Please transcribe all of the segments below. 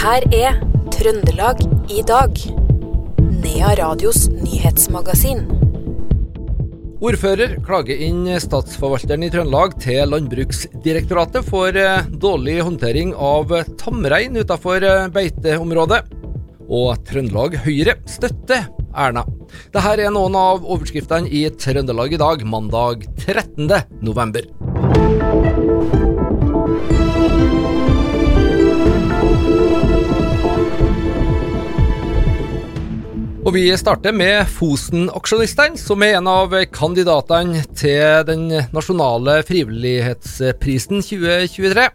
her er Trøndelag i dag. Nea Radios nyhetsmagasin. Ordfører klager inn statsforvalteren i Trøndelag til Landbruksdirektoratet for eh, dårlig håndtering av tamrein utenfor eh, beiteområdet. Og Trøndelag Høyre støtter Erna. Dette er noen av overskriftene i Trøndelag i dag, mandag 13. november. Og vi starter med Fosen-aksjonistene, som er en av kandidatene til den nasjonale frivillighetsprisen 2023.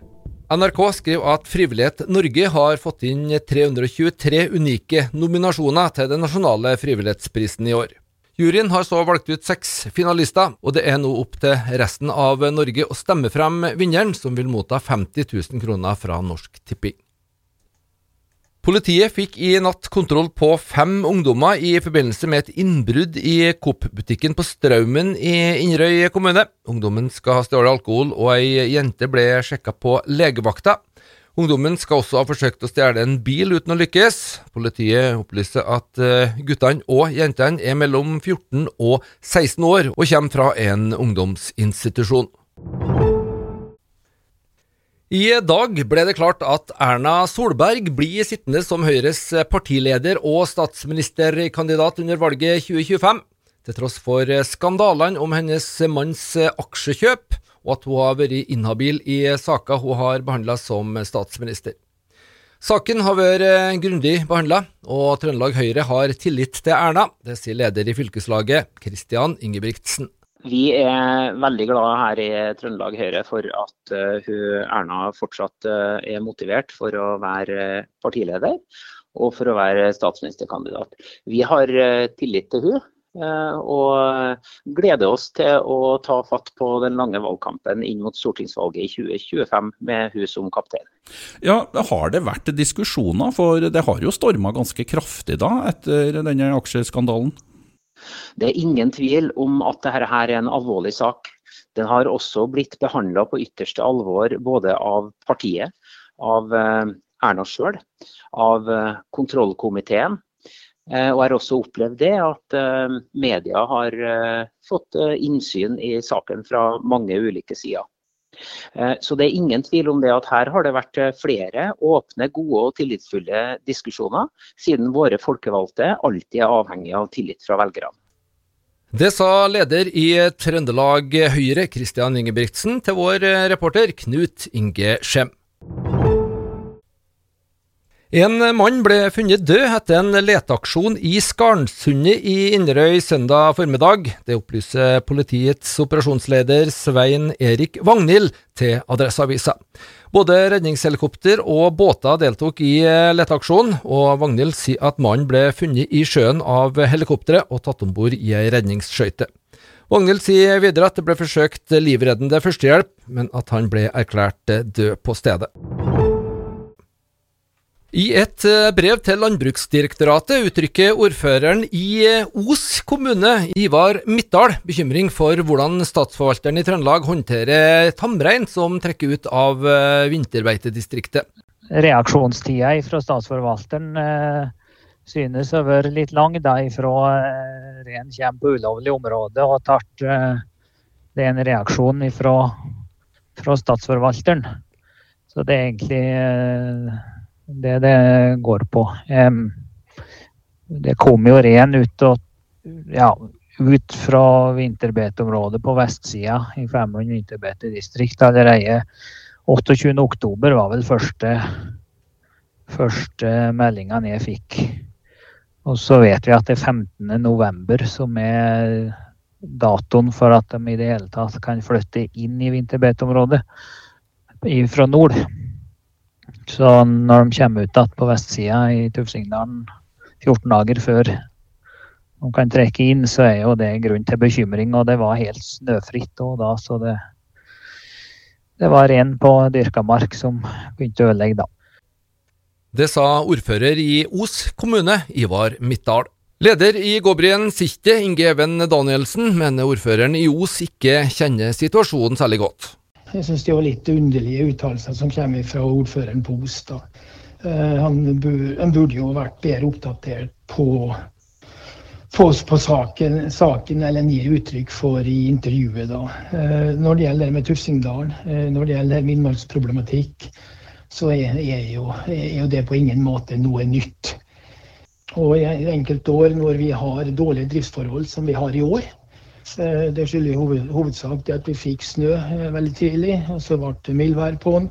NRK skriver at Frivillighet Norge har fått inn 323 unike nominasjoner til den nasjonale frivillighetsprisen i år. Juryen har så valgt ut seks finalister, og det er nå opp til resten av Norge å stemme frem vinneren, som vil motta 50 000 kroner fra Norsk Tipping. Politiet fikk i natt kontroll på fem ungdommer i forbindelse med et innbrudd i Coop-butikken på Straumen i Inderøy kommune. Ungdommen skal ha stjålet alkohol, og ei jente ble sjekka på legevakta. Ungdommen skal også ha forsøkt å stjele en bil uten å lykkes. Politiet opplyser at eh, guttene og jentene er mellom 14 og 16 år, og kommer fra en ungdomsinstitusjon. I dag ble det klart at Erna Solberg blir sittende som Høyres partileder og statsministerkandidat under valget 2025, til tross for skandalene om hennes manns aksjekjøp, og at hun har vært inhabil i saker hun har behandla som statsminister. Saken har vært grundig behandla, og Trøndelag Høyre har tillit til Erna. Det sier leder i fylkeslaget, Christian Ingebrigtsen. Vi er veldig glade her i Trøndelag Høyre for at uh, hun, Erna fortsatt uh, er motivert for å være partileder og for å være statsministerkandidat. Vi har tillit til hun og gleder oss til å ta fatt på den lange valgkampen inn mot stortingsvalget i 2025 med hun som kaptein. Ja, Har det vært diskusjoner, for det har jo storma ganske kraftig da etter denne aksjeskandalen? Det er ingen tvil om at dette er en alvorlig sak. Den har også blitt behandla på ytterste alvor både av partiet, av eh, Erna sjøl, av eh, kontrollkomiteen. Eh, og har også opplevd det at media har fått innsyn i saken fra mange ulike sider. Så det er ingen tvil om det at her har det vært flere åpne, gode og tillitsfulle diskusjoner, siden våre folkevalgte alltid er avhengig av tillit fra velgerne. Det sa leder i Trøndelag Høyre, Christian Ingebrigtsen, til vår reporter Knut Inge Skjem. En mann ble funnet død etter en leteaksjon i Skarnsundet i Inderøy søndag formiddag. Det opplyser politiets operasjonsleder Svein Erik Vagnhild til Adresseavisa. Både redningshelikopter og båter deltok i leteaksjonen, og Vagnhild sier at mannen ble funnet i sjøen av helikopteret og tatt om bord i ei redningsskøyte. Vagnhild sier videre at det ble forsøkt livreddende førstehjelp, men at han ble erklært død på stedet. I et eh, brev til Landbruksdirektoratet uttrykker ordføreren i eh, Os kommune, Ivar Midtdal, bekymring for hvordan statsforvalteren i Trøndelag håndterer tamrein som trekker ut av eh, vinterbeitedistriktet. Reaksjonstida fra statsforvalteren synes å være litt lang da ifra ren kommer på ulovlig område og tar det er en reaksjon ifra, fra statsforvalteren. Så det er egentlig det det går på. Det kommer jo ren ut, og, ja, ut fra vinterbeiteområdet på vestsida i Femund vinterbeitedistrikt allerede 28.10 var vel første, første meldingene jeg fikk. Og så vet vi at det er 15.11 som er datoen for at de i det hele tatt kan flytte inn i vinterbeiteområdet fra nord. Så når de kommer ut igjen på vestsida i Tufsingdalen 14 dager før de kan trekke inn, så er jo det grunn til bekymring. Og det var helt snøfritt òg da, så det, det var ren på dyrka mark som begynte å ødelegge da. Det sa ordfører i Os kommune, Ivar Midtdal. Leder i Gåbrien Sikte, Inge Even Danielsen, mener ordføreren i Os ikke kjenner situasjonen særlig godt. Jeg syns det var litt underlige uttalelser som kommer fra ordføreren på Os. Han burde, han burde jo vært bedre oppdatert på, på, på saken, saken, eller en gir uttrykk for i intervjuet. da. Når det gjelder med Tufsingdalen, når det gjelder villmarksproblematikk, så er, er, jo, er, jo, det på ingen måte noe nytt. Og i enkelte år når vi har dårlige driftsforhold, som vi har i år, Eh, det skyldes i hoved, hovedsak at vi fikk snø eh, veldig tidlig, og så ble det mildvær på den.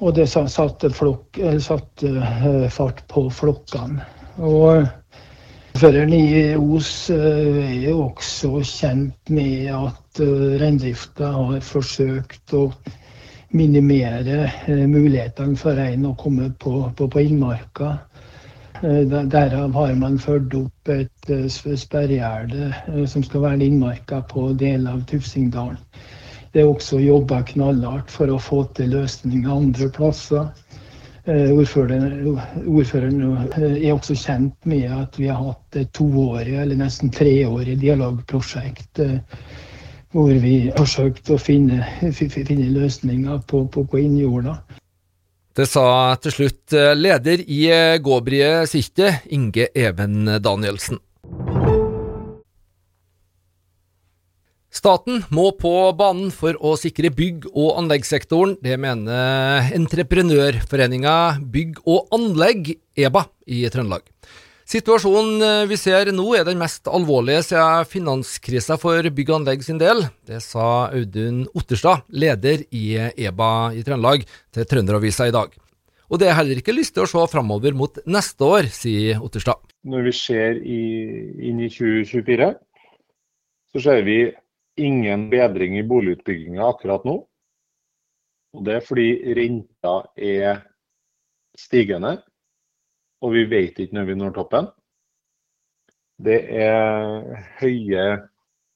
Og det satte, flok, eh, satte fart på flokkene. Og Føreren i Os er jo også kjent med at reindrifta har forsøkt å minimere mulighetene for rein å komme på, på, på innmarka. Eh, derav har man ført opp et eh, sperregjerde eh, som skal være innmarka på deler av Tufsingdalen. Det er også jobba knallhardt for å få til løsninger andre plasser. Ordføreren, ordføreren, er også kjent med at vi har hatt et toårig eller nesten treårig dialogprosjekt hvor vi har forsøkt å finne, finne løsninger på, på, på innjorda. Det sa til slutt eh, leder i Gåbrie Gåbriet Inge Even Danielsen. Staten må på banen for å sikre bygg- og anleggssektoren. Det mener Entreprenørforeninga Bygg og Anlegg, EBA, i Trøndelag. Situasjonen eh, vi ser nå er den mest alvorlige siden finanskrisa for bygg og anlegg sin del. Det sa Audun Otterstad, leder i EBA i Trøndelag, til Trønderavisa i dag. Og det er heller ikke lyst til å se framover mot neste år, sier Otterstad. Når vi ser i, inn i 2024, så ser vi ingen bedring i boligutbygginga akkurat nå. Og Det er fordi renta er stigende og vi vet ikke når vi når toppen. Det er høye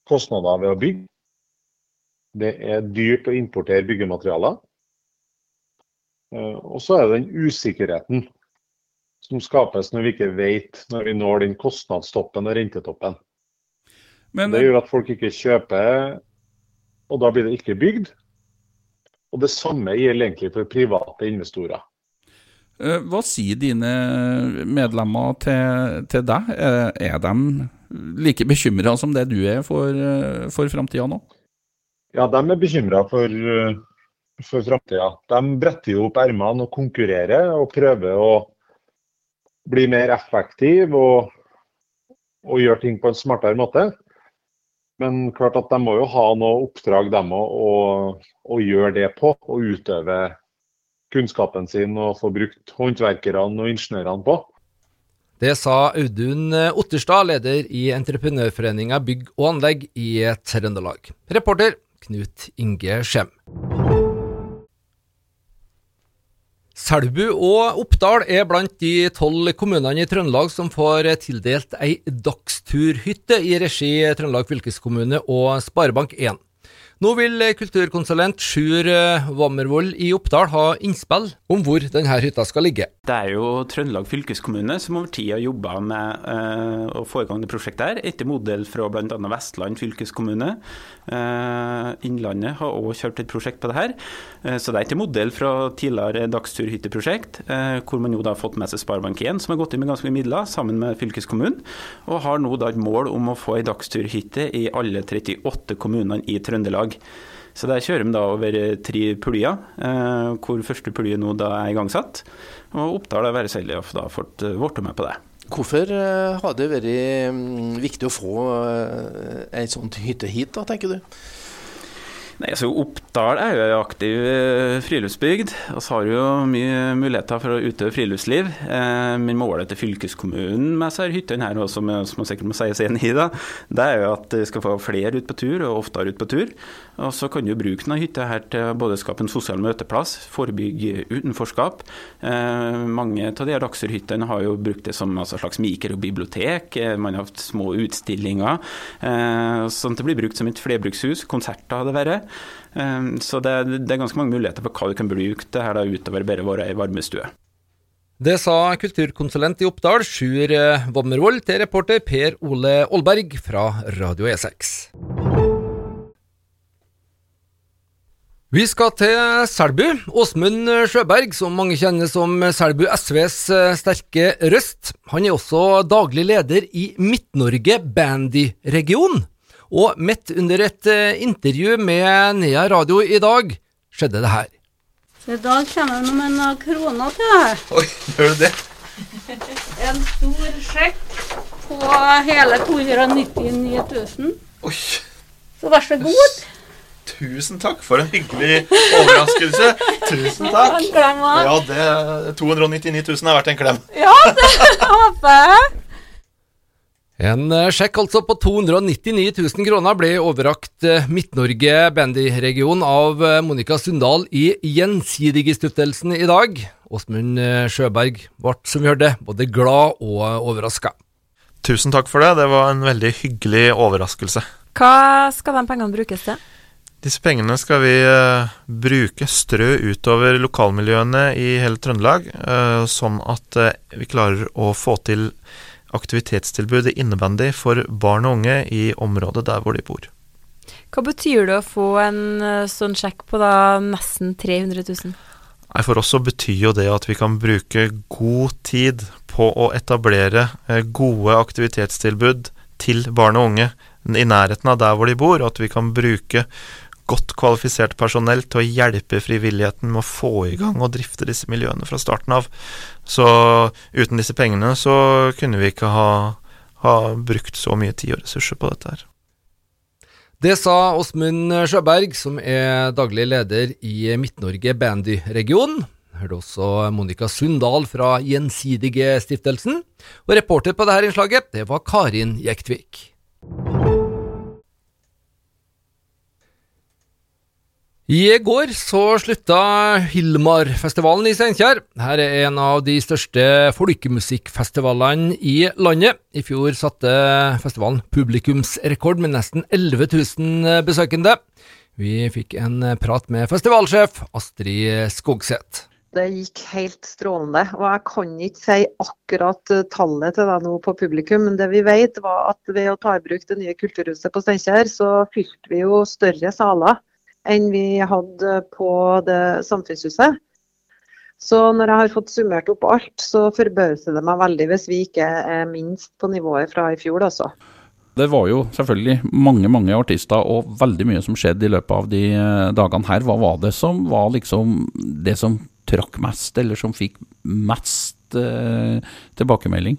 kostnader ved å bygge. Det er dyrt å importere byggematerialer. Eh, og så er det den usikkerheten som skapes når vi ikke vet når vi når den kostnadstoppen og rentetoppen. Men, det gjør at folk ikke kjøper, og da blir det ikke bygd. Og det samme gjelder egentlig for private investorer. Eh, hva sier dine medlemmer til, til deg? Er de like bekymra som det du er for, eh, for framtida nå? Ja, de er bekymra for, eh, for framtida. De bretter jo opp ermene og konkurrerer og prøver å bli mer effektiv og, og gjøre ting på en smartere måte. Men klart at de må jo ha noe oppdrag, de òg, å gjøre det på. Og utøve kunnskapen sin og få brukt håndverkerne og ingeniørene på. Det sa Audun Otterstad, leder i Entreprenørforeninga bygg og anlegg i Trøndelag. Reporter Knut Inge Skjem. Selbu og Oppdal er blant de tolv kommunene i Trøndelag som får tildelt ei dagsturhytte i regi Trøndelag fylkeskommune og Sparebank1. Nå vil kulturkonsulent Sjur Wammervoll i Oppdal ha innspill om hvor denne hytta skal ligge. Det er jo Trøndelag fylkeskommune som over tid har jobba med uh, å få i gang det prosjektet her, etter modell fra bl.a. Vestland fylkeskommune. Uh, Innlandet har òg kjørt et prosjekt på det her. Så det er etter modell fra tidligere dagsturhytteprosjekt, hvor man jo da har fått med seg Sparebank1, som har gått inn med ganske mye midler, sammen med fylkeskommunen, og har nå da et mål om å få ei dagsturhytte i alle 38 kommunene i Trøndelag Så der kjører vi da over tre puljer, eh, hvor første pulje nå da er igangsatt. Og Oppdal har veldig så å eh, blitt med på det. Hvorfor eh, har det vært mm, viktig å få ei sånn hytte hit, da, tenker du? Nei, så Oppdal er jo en aktiv friluftsbygd, friluftsbygd. Vi har jo mye muligheter for å utøve friluftsliv. Eh, men målet til fylkeskommunen med disse hyttene her, som, som sikkert må sies enig i, da, det er jo at vi skal få flere ut på tur, og oftere ut på tur. Og så kan du bruke denne hytta her til både skape en sosial møteplass, forebygge utenforskap. Eh, mange av de dagshyttene har jo brukt det som altså, slags mikrobibliotek. Eh, man har hatt små utstillinger. Eh, sånn at det blir brukt som et flerbrukshus. Konserter det vært. Eh, så det, det, er ganske mange muligheter for hva du kan bruke det her da, utover bare å være ei varmestue. Det sa kulturkonsulent i Oppdal, Sjur Wammervold, til reporter Per Ole Aalberg fra Radio E6. Vi skal til Selbu. Åsmund Sjøberg, som mange kjenner som Selbu SVs eh, sterke røst. Han er også daglig leder i Midt-Norge Bandy-region. Og midt under et eh, intervju med Nea Radio i dag, skjedde det her. Så I dag kommer jeg med noen kroner til deg. Oi, gjør du det? En stor sjekk på hele 299 000. Oi, Så vær så god. tusen takk for en hyggelig overraskelse. Tusen takk. En klem også. Ja, det 299 000 er verdt en klem. Ja, det håper jeg. En eh, sjekk altså på 299 000 kroner ble overrakt eh, Midt-Norge bandyregion av eh, Monica Sundal i Gjensidigestiftelsen i dag. Åsmund Sjøberg ble, som vi hørte, både glad og overraska. Tusen takk for det. Det var en veldig hyggelig overraskelse. Hva skal de pengene brukes til? Disse pengene skal vi bruke, strø utover lokalmiljøene i hele Trøndelag, sånn at vi klarer å få til aktivitetstilbud innebandy for barn og unge i området der hvor de bor. Hva betyr det å få en eh, sånn sjekk på da nesten 300 000? Nei, For oss så betyr jo det at vi kan bruke god tid på å etablere eh, gode aktivitetstilbud til barn og unge i nærheten av der hvor de bor, og at vi kan bruke godt kvalifisert personell til å hjelpe frivilligheten med å få i gang og drifte disse miljøene fra starten av. Så uten disse pengene så kunne vi ikke ha, ha brukt så mye tid og ressurser på dette her. Det sa Åsmund Sjøberg, som er daglig leder i Midt-Norge Bandy-region. Hørte også Monica Sundal fra Gjensidige-stiftelsen. Og reporter på dette innslaget, det var Karin Jektvik. I går så slutta Hilmarfestivalen i Steinkjer. Her er en av de største folkemusikkfestivalene i landet. I fjor satte festivalen publikumsrekord med nesten 11 000 besøkende. Vi fikk en prat med festivalsjef Astrid Skogseth. Det gikk helt strålende. og Jeg kan ikke si akkurat eh, tallet til deg nå på publikum, men det vi vet var at ved å ta i bruk det nye kulturhuset på Steinkjer, så fylte vi jo større saler enn vi hadde på det samfunnshuset. Så når jeg har fått summert opp alt, så forbauser det meg veldig hvis vi ikke er minst på nivået fra i fjor, altså. Det var jo selvfølgelig mange mange artister og veldig mye som skjedde i løpet av de eh, dagene her. Hva var det som var liksom det som trakk mest, eller som fikk mest eh, tilbakemelding?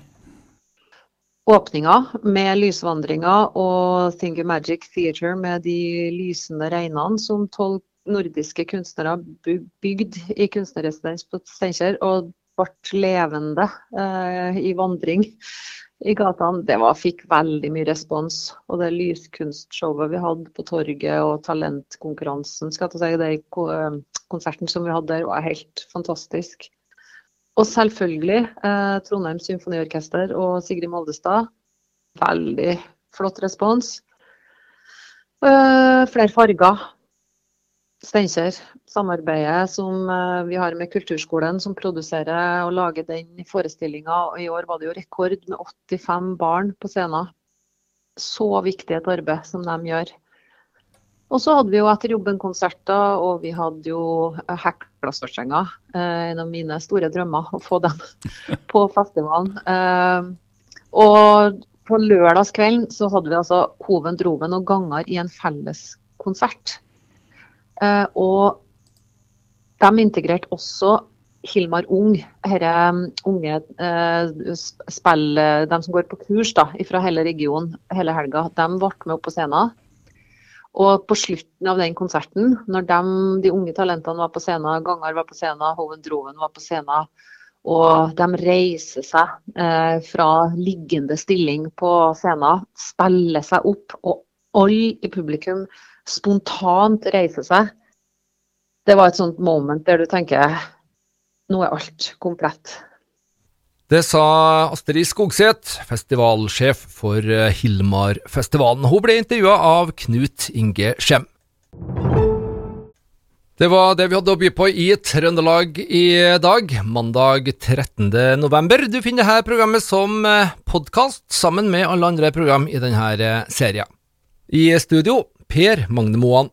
Åpninga med lysvandringa og Thingy Magic Theatre med de lysende reinene som tolv nordiske kunstnere bygde bygd i kunstnerresidens på Steinkjer, og ble levende eh, i vandring i gatene, det var, fikk veldig mye respons. Og det lyskunstshowet vi hadde på torget og talentkonkurransen, skal jeg si, eh, konserten som vi hadde der, var helt fantastisk. Og selvfølgelig eh, Trondheim Symfoniorkester og Sigrid Moldestad. Veldig flott respons. Eh, flere farger. Steinkjer. Samarbeidet som eh, vi har med Kulturskolen, som produserer og lager den forestillinga. I år var det jo rekord med 85 barn på scenen. Så viktig et arbeid som de gjør. Og så hadde vi jo etter jobben-konserter, og vi hadde jo Hekla-Størsenga. Eh, en av mine store drømmer, å få dem på festivalen. Eh, og på lørdagskvelden så hadde vi altså Hoven, Droven og Gangar i en felles konsert. Eh, og de integrerte også Hilmar Ung, herre unge eh, spill, de som går på kurs da, fra hele regionen hele helga. De ble med opp på scenen. Og på slutten av den konserten, når de, de unge talentene var på scenen, Gangar var på scenen, Hoven Droven var på scenen, og de reiser seg eh, fra liggende stilling på scenen, spiller seg opp, og alle i publikum spontant reiser seg. Det var et sånt moment der du tenker nå er alt komplett. Det sa Astrid Skogseth, festivalsjef for eh, Hilmarfestivalen. Hun ble intervjua av Knut Inge Skjem. Det var det vi hadde å by på i Trøndelag i dag, mandag 13. november. Du finner dette programmet som podkast sammen med alle andre program i denne serien. I studio, Per Magne Moan.